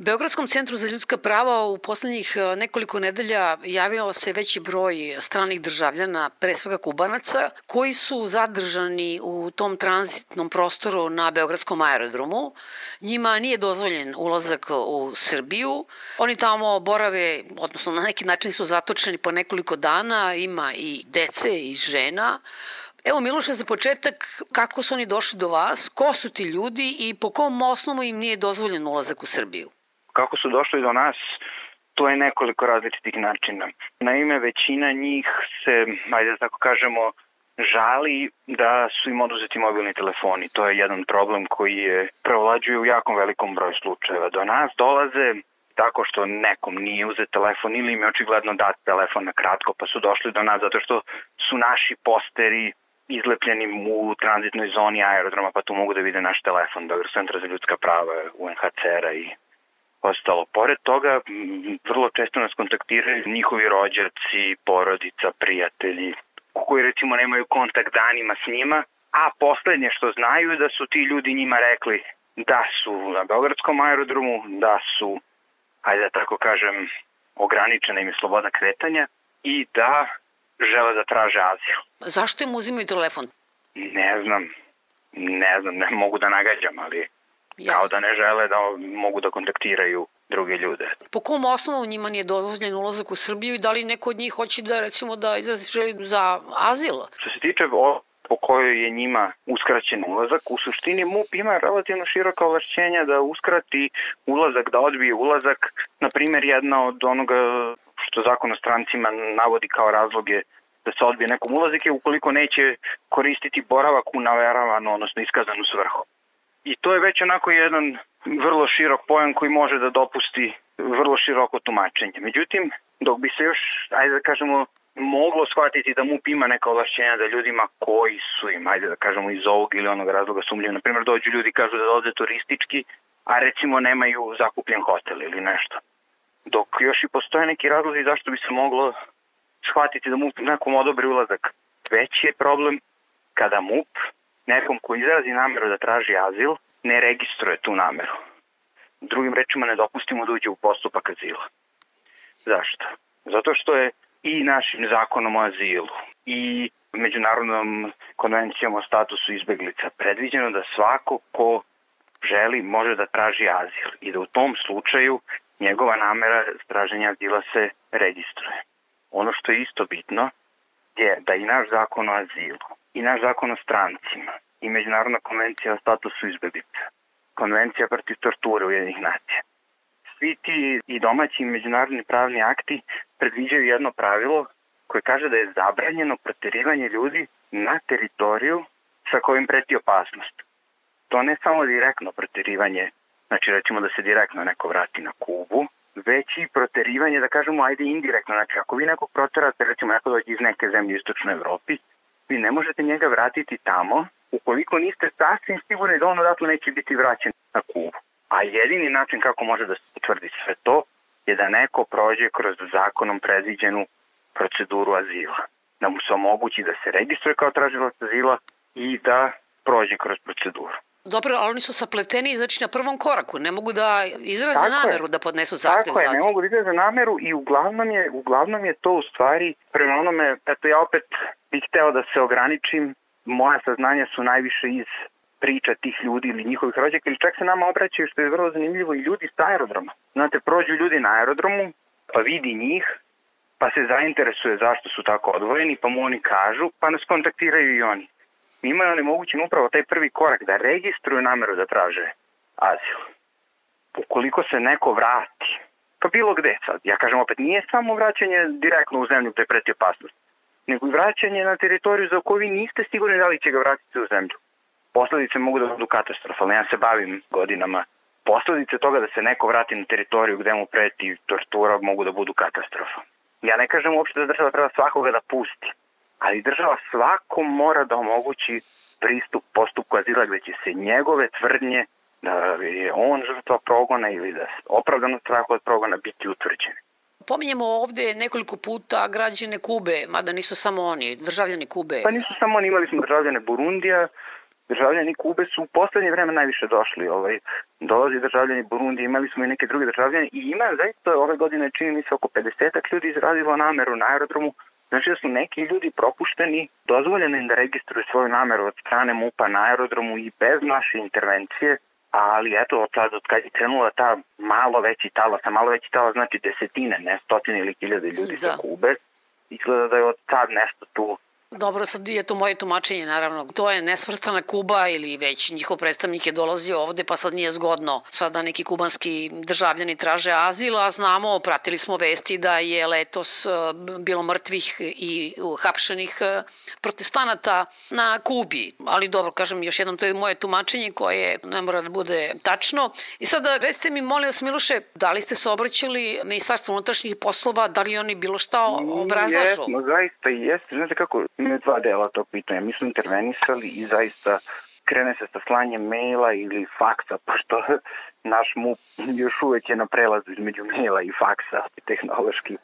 Beogradskom centru za ljudska prava u poslednjih e, nekoliko nedelja javio se veći broj stranih državljana, pre svega kubanaca, koji su zadržani u tom tranzitnom prostoru na Beogradskom aerodromu. Njima nije dozvoljen ulazak u Srbiju. Oni tamo borave, odnosno na neki način su zatočeni po nekoliko dana, ima i dece i žena. Evo Miloše, za početak, kako su oni došli do vas, ko su ti ljudi i po kom osnovu im nije dozvoljen ulazak u Srbiju? Kako su došli do nas, to je nekoliko različitih načina. Naime, većina njih se, ajde da tako kažemo, žali da su im oduzeti mobilni telefoni. To je jedan problem koji je preovlađuje u jakom velikom broju slučajeva. Do nas dolaze tako što nekom nije uzet telefon ili im je očigledno dat telefon na kratko pa su došli do nas zato što su naši posteri izlepljeni u tranzitnoj zoni aerodroma pa tu mogu da vide naš telefon, Beograd centra za ljudska prava, UNHCR-a i ostalo. Pored toga, vrlo često nas kontaktiraju njihovi rođaci, porodica, prijatelji, koji recimo nemaju kontakt danima s njima, a poslednje što znaju je da su ti ljudi njima rekli da su na Beogradskom aerodromu, da su, hajde da tako kažem, ograničena im je sloboda kretanja i da žele da traže azil. Zašto im uzimaju telefon? Ne znam, ne znam, ne mogu da nagađam, ali Jasne. kao da ne žele da mogu da kontaktiraju druge ljude. Po kom osnovu njima nije dozvoljen ulazak u Srbiju i da li neko od njih hoće da recimo da izrazi želju za azil? Što se tiče o, po kojoj je njima uskraćen ulazak, u suštini MUP ima relativno široka ovlašćenja da uskrati ulazak, da odbije ulazak. Na primer, jedna od onoga što zakon o strancima navodi kao razloge da se odbije nekom ulazak je ukoliko neće koristiti boravak u naveravanu, odnosno iskazanu svrhu. I to je već onako jedan vrlo širok pojam koji može da dopusti vrlo široko tumačenje. Međutim, dok bi se još, ajde da kažemo, moglo shvatiti da MUP ima neka ovlašćenja da ljudima koji su im, ajde da kažemo, iz ovog ili onog razloga sumljivi. Naprimjer, dođu ljudi kažu da dolaze turistički, a recimo nemaju zakupljen hotel ili nešto. Dok još i postoje neki razlozi zašto bi se moglo shvatiti da MUP nekom odobri ulazak. Veći je problem kada MUP nekom ko izrazi nameru da traži azil ne registruje tu nameru. Drugim rečima ne dopustimo da uđe u postupak azila. Zašto? Zato što je i našim zakonom o azilu i međunarodnom konvencijom o statusu izbeglica predviđeno da svako ko želi može da traži azil i da u tom slučaju njegova namera traženja azila se registruje. Ono što je isto bitno je da i naš zakon o azilu i naš zakon o strancima i Međunarodna konvencija o statusu izbeglica, konvencija protiv torture Ujedinih nacija. Svi ti i domaći i međunarodni pravni akti predviđaju jedno pravilo koje kaže da je zabranjeno proterivanje ljudi na teritoriju sa kojim preti opasnost. To ne samo direktno proterivanje, znači recimo da se direktno neko vrati na Kubu, već i proterivanje, da kažemo, ajde indirektno. Znači, ako vi nekog proterate, recimo neko dođe iz neke zemlje u istočnoj Evropi, vi ne možete njega vratiti tamo ukoliko niste sasvim sigurni da on odatle neće biti vraćen na Kubu. A jedini način kako može da se utvrdi sve to je da neko prođe kroz zakonom predviđenu proceduru azila. Da mu se omogući da se registruje kao tražilac azila i da prođe kroz proceduru. Dobro, ali oni su sapleteni znači na prvom koraku, ne mogu da izraze Tako nameru je. da podnesu zahtev Tako je, ne mogu da izraze nameru i uglavnom je, uglavnom je to u stvari prema onome, eto ja opet bih hteo da se ograničim, moja saznanja su najviše iz priča tih ljudi ili njihovih rođaka ili čak se nama obraćaju što je vrlo zanimljivo i ljudi sa aerodroma. Znate, prođu ljudi na aerodromu, pa vidi njih, pa se zainteresuje zašto su tako odvojeni, pa mu oni kažu, pa nas kontaktiraju i oni njima je onemogućen upravo taj prvi korak da registruju nameru da traže azil. Ukoliko se neko vrati, pa bilo gde sad, ja kažem opet, nije samo vraćanje direktno u zemlju gde preti opasnost, nego i vraćanje na teritoriju za koju vi niste sigurni da li će ga vratiti u zemlju. Posledice mogu da budu katastrofalne, ja se bavim godinama. Posledice toga da se neko vrati na teritoriju gde mu preti tortura mogu da budu katastrofa. Ja ne kažem uopšte da država treba svakoga da pusti, ali država svakom mora da omogući pristup postupku azila gde će se njegove tvrdnje da je on žrtva progona ili da opravdano strahu od progona biti utvrđene. Pominjemo ovde nekoliko puta građane Kube, mada nisu samo oni, državljani Kube. Pa nisu samo oni, imali smo državljane Burundija, državljani Kube su u poslednje vreme najviše došli. Ovaj, dolazi državljani Burundi, imali smo i neke druge državljane i ima zaista ove godine čini mi se oko 50 ljudi izradilo nameru na aerodromu Znači da su neki ljudi propušteni, dozvoljeno im da registruju svoju nameru od strane MUPA na aerodromu i bez naše intervencije, ali eto od sad od kad je krenula ta malo veći talas, a malo veći talas znači desetine, ne stotine ili hiljade ljudi da. sa Kube, izgleda da je od sad nešto tu Dobro, sad je to moje tumačenje, naravno. To je nesvrstana Kuba ili već njihov predstavnik je dolazio ovde, pa sad nije zgodno sada neki kubanski državljani traže azil, a znamo, pratili smo vesti da je letos e, bilo mrtvih i hapšenih e, protestanata na Kubi. Ali dobro, kažem još jednom, to je moje tumačenje koje ne mora da bude tačno. I sada recite mi, molim vas Miloše, da li ste se obraćali Ministarstvu unutrašnjih poslova, da li oni bilo šta obrazlažu? Jesmo, zaista jeste. Znate kako, ima dva dela tog pitanja. Mi smo intervenisali i zaista krene se sa slanjem maila ili faksa, pošto naš MUP još uvek je na prelazu između maila i faksa tehnološki.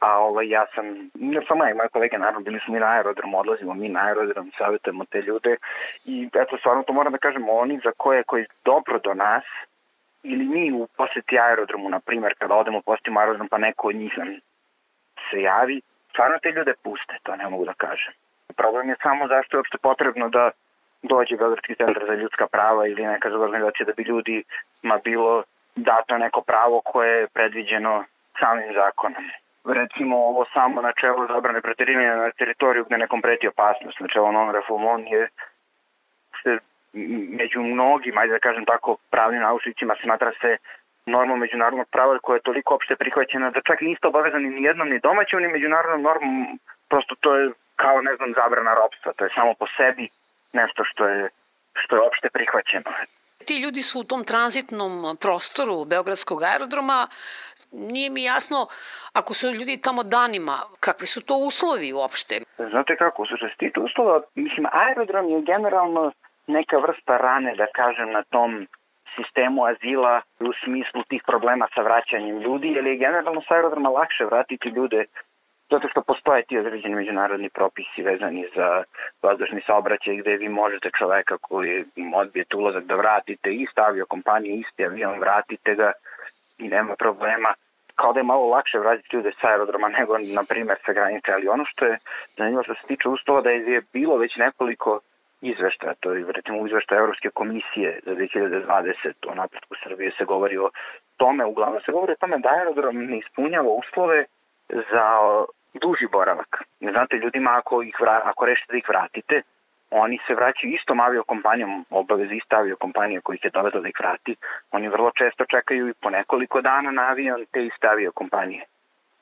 A ovaj, ja sam, ne samo ja i moje kolege, naravno, bili smo mi na aerodromu, odlazimo mi na aerodrom, savjetujemo te ljude i eto, stvarno to moram da kažem, oni za koje koji dobro do nas, ili mi u poseti aerodromu, na primjer, kada odemo posjetimo aerodrom pa neko od njih se javi, stvarno te ljude puste, to ne mogu da kažem. Problem je samo zašto je uopšte potrebno da dođe Beogradski centar za ljudska prava ili neka organizacija da bi ljudi ma bilo dato neko pravo koje je predviđeno samim zakonom. Recimo ovo samo načelo zabrane preterivanja na teritoriju gde nekom preti opasnost, načelo non refoulement je se među mnogim, ajde da kažem tako, pravnim naučnicima smatra se normom međunarodnog prava koja je toliko opšte prihvaćena da čak niste obavezani ni jednom ni domaćom ni međunarodnom normom, prosto to je kao ne znam zabrana ropstva, to je samo po sebi nešto što je što je opšte prihvaćeno. Ti ljudi su u tom tranzitnom prostoru Beogradskog aerodroma, nije mi jasno ako su ljudi tamo danima, kakvi su to uslovi uopšte? Znate kako, što se tiče uslova, mislim, aerodrom je generalno neka vrsta rane, da kažem, na tom sistemu azila u smislu tih problema sa vraćanjem ljudi, jer je generalno sa aerodroma lakše vratiti ljude zato što postoje ti određeni međunarodni propisi vezani za vazdušni saobraćaj gde vi možete čoveka koji odbijete ulazak da vratite i stavio kompaniju isti avion, vratite ga i nema problema. Kao da je malo lakše vratiti ljude sa aerodroma nego, na primer, sa granice, ali ono što je zanimljivo što se tiče uslova da je bilo već nekoliko izveštaja, to je recimo u Evropske komisije za 2020 o napretku Srbije se govori o tome, uglavnom se govori o tome da aerodrom ne ispunjava uslove za duži boravak. Znate, ljudima ako, ih vra, ako rešite da ih vratite, oni se vraćaju istom aviokompanijom, obaveze ista aviokompanija koji ih je da ih vrati, oni vrlo često čekaju i po nekoliko dana na avion te iste aviokompanije.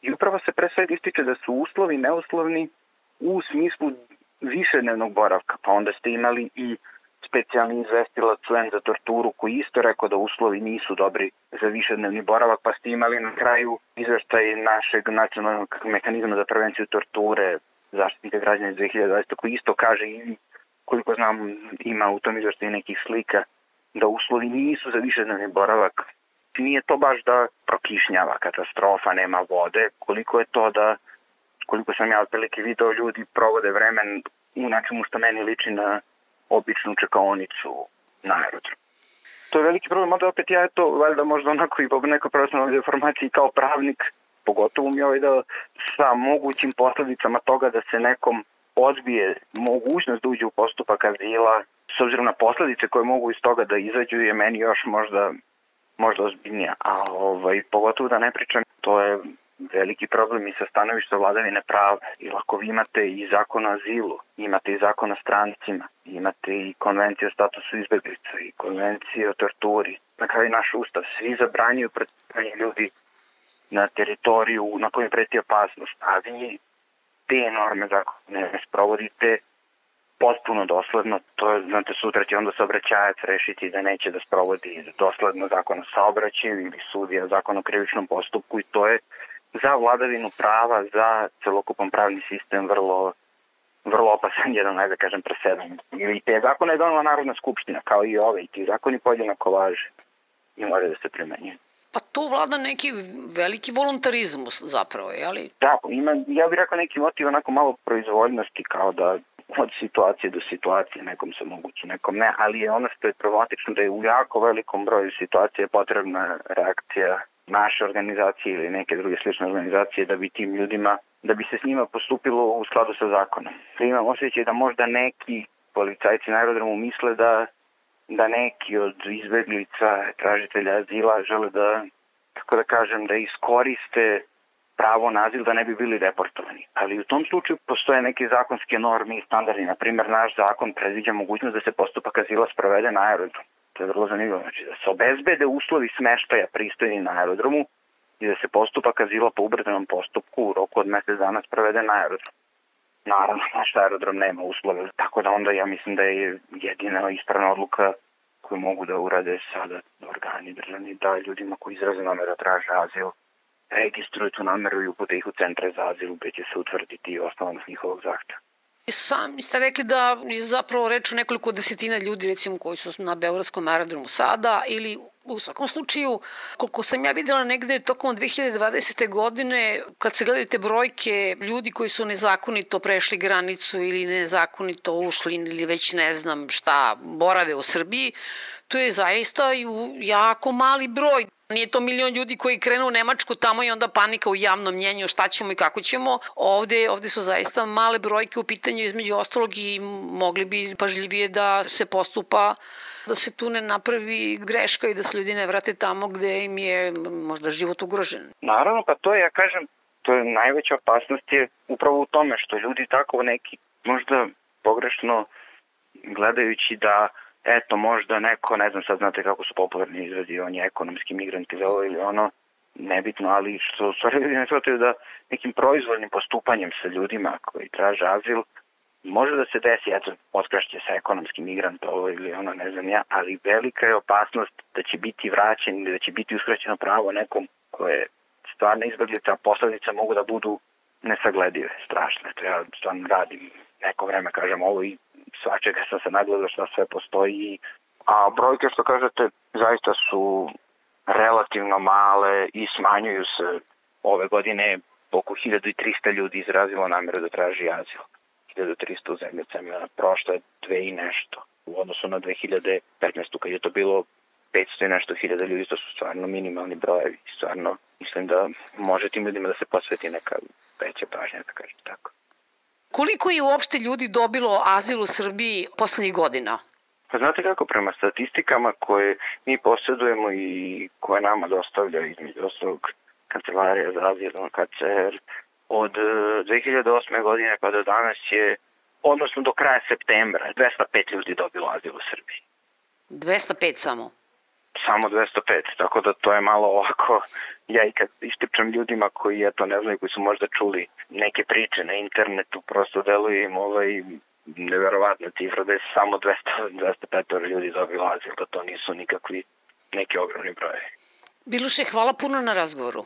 I upravo se pre svega ističe da su uslovi neuslovni u smislu višednevnog boravka, pa onda ste imali i specijalni izvestilac UN za torturu koji isto rekao da uslovi nisu dobri za višednevni boravak, pa ste imali na kraju izveštaj našeg nacionalnog mehanizma za prevenciju torture zaštitnika građana iz 2020. koji isto kaže i koliko znam ima u tom izveštaju nekih slika da uslovi nisu za višednevni boravak. Nije to baš da prokišnjava katastrofa, nema vode, koliko je to da koliko sam ja otprilike video, ljudi provode vremen u nečemu što meni liči na običnu čekaonicu na aerodromu. To je veliki problem, onda opet ja to, valjda možda onako i po nekoj profesionalnoj informaciji kao pravnik, pogotovo mi ovaj da sa mogućim posledicama toga da se nekom odbije mogućnost da uđe u postupak azila, s obzirom na posledice koje mogu iz toga da izađu, je meni još možda možda ozbiljnija. A ovaj, pogotovo da ne pričam, to je veliki problem i sa stanovišta vladavine prava. I ako vi imate i zakon o azilu, imate i zakon o strancima, imate i konvenciju o statusu izbeglica i konvenciju o torturi, na kraju naš ustav, svi zabranjuju predstavljanje ljudi na teritoriju na kojoj preti opasnost, a vi te norme zakone ne sprovodite potpuno dosledno, to je, znate, sutra će onda saobraćajac rešiti da neće da sprovodi dosledno zakon o saobraćaju ili sudija zakon o krivičnom postupku i to je za vladavinu prava, za celokupan pravni sistem vrlo vrlo opasan jedan, ajde da kažem, presedan. I te zakone je donala Narodna skupština, kao i ove, i ti zakoni podjednako važe i moraju da se primenjuju. Pa tu vlada neki veliki voluntarizmus zapravo, je li? Da, ima, ja bih rekao neki motiv onako malo proizvoljnosti, kao da od situacije do situacije, nekom se moguće, nekom ne, ali je ono što je problematično da je u jako velikom broju situacije potrebna reakcija naše organizacije ili neke druge slične organizacije da bi tim ljudima, da bi se s njima postupilo u skladu sa zakonom. Da imam osjećaj da možda neki policajci na aerodromu misle da da neki od izbeglica, tražitelja azila žele da, kako da kažem, da iskoriste pravo na azil da ne bi bili deportovani. Ali u tom slučaju postoje neke zakonske norme i standardi. Naprimer, naš zakon predviđa mogućnost da se postupak azila sprovede na aerodromu. To je vrlo zanimljivo. Znači da se obezbede uslovi smeštaja pristojni na aerodromu i da se postupak azila po ubrzanom postupku u roku od mesec dana sprovede na aerodromu. Naravno, naš aerodrom nema uslove, tako da onda ja mislim da je jedina ispravna odluka koju mogu da urade sada organi državni da ljudima koji izraze namera traže azil registruju tu nameru i upute ih u centre za azil gde će se utvrditi osnovanost njihovog zahteva. Sami ste rekli da je zapravo reč o nekoliko desetina ljudi recimo koji su na Beogradskom aerodromu sada ili u svakom slučaju, koliko sam ja videla negde tokom 2020. godine, kad se gledaju te brojke ljudi koji su nezakonito prešli granicu ili nezakonito ušli ili već ne znam šta, borave u Srbiji, to je zaista jako mali broj. Nije to milion ljudi koji krenu u Nemačku tamo i onda panika u javnom mnjenju šta ćemo i kako ćemo. Ovde, ovde su zaista male brojke u pitanju između ostalog i mogli bi pažljivije da se postupa da se tu ne napravi greška i da se ljudi ne vrate tamo gde im je možda život ugrožen. Naravno, pa to je, ja kažem, to je najveća opasnost je upravo u tome što ljudi tako neki možda pogrešno gledajući da eto možda neko, ne znam sad znate kako su popularni izrazi, on je ekonomski migrant ili ovo ili ono, nebitno, ali što stvari ljudi ne shvataju da nekim proizvoljnim postupanjem sa ljudima koji traže azil, može da se desi, eto, oskrašće sa ekonomski migrant ovo ili ono, ne znam ja, ali velika je opasnost da će biti vraćen ili da će biti uskraćeno pravo nekom koje stvarno izbjeglica, posledica mogu da budu nesagledive, strašne. To ja stvarno radim neko vreme, kažem ovo i svačega sam se nagledao šta sve postoji. A brojke što kažete zaista su relativno male i smanjuju se. Ove godine oko 1300 ljudi izrazilo nameru da traži azil. 1300 u zemljicama, prošlo je dve i nešto. U odnosu na 2015. kad je to bilo 500 i nešto hiljada ljudi, to su stvarno minimalni brojevi. Stvarno, mislim da može tim ljudima da se posveti neka veća pažnja, da kažem tako. Koliko je uopšte ljudi dobilo azil u Srbiji poslednjih godina? Pa znate kako, prema statistikama koje mi posjedujemo i koje nama dostavlja između ostalog Kancelarija za azil, KCR, od 2008. E, godine pa do danas je, odnosno do kraja septembra, 205 ljudi dobilo azil u Srbiji. 205 samo? Samo 205, tako da to je malo ovako, ja i kad ističem ljudima koji eto ne znaju, koji su možda čuli neke priče na internetu, prosto deluje im ovaj neverovatna cifra da je samo 200, 205 ljudi dobilo azil, da to nisu nikakvi neki ogromni broje. Biluše, hvala puno na razgovoru.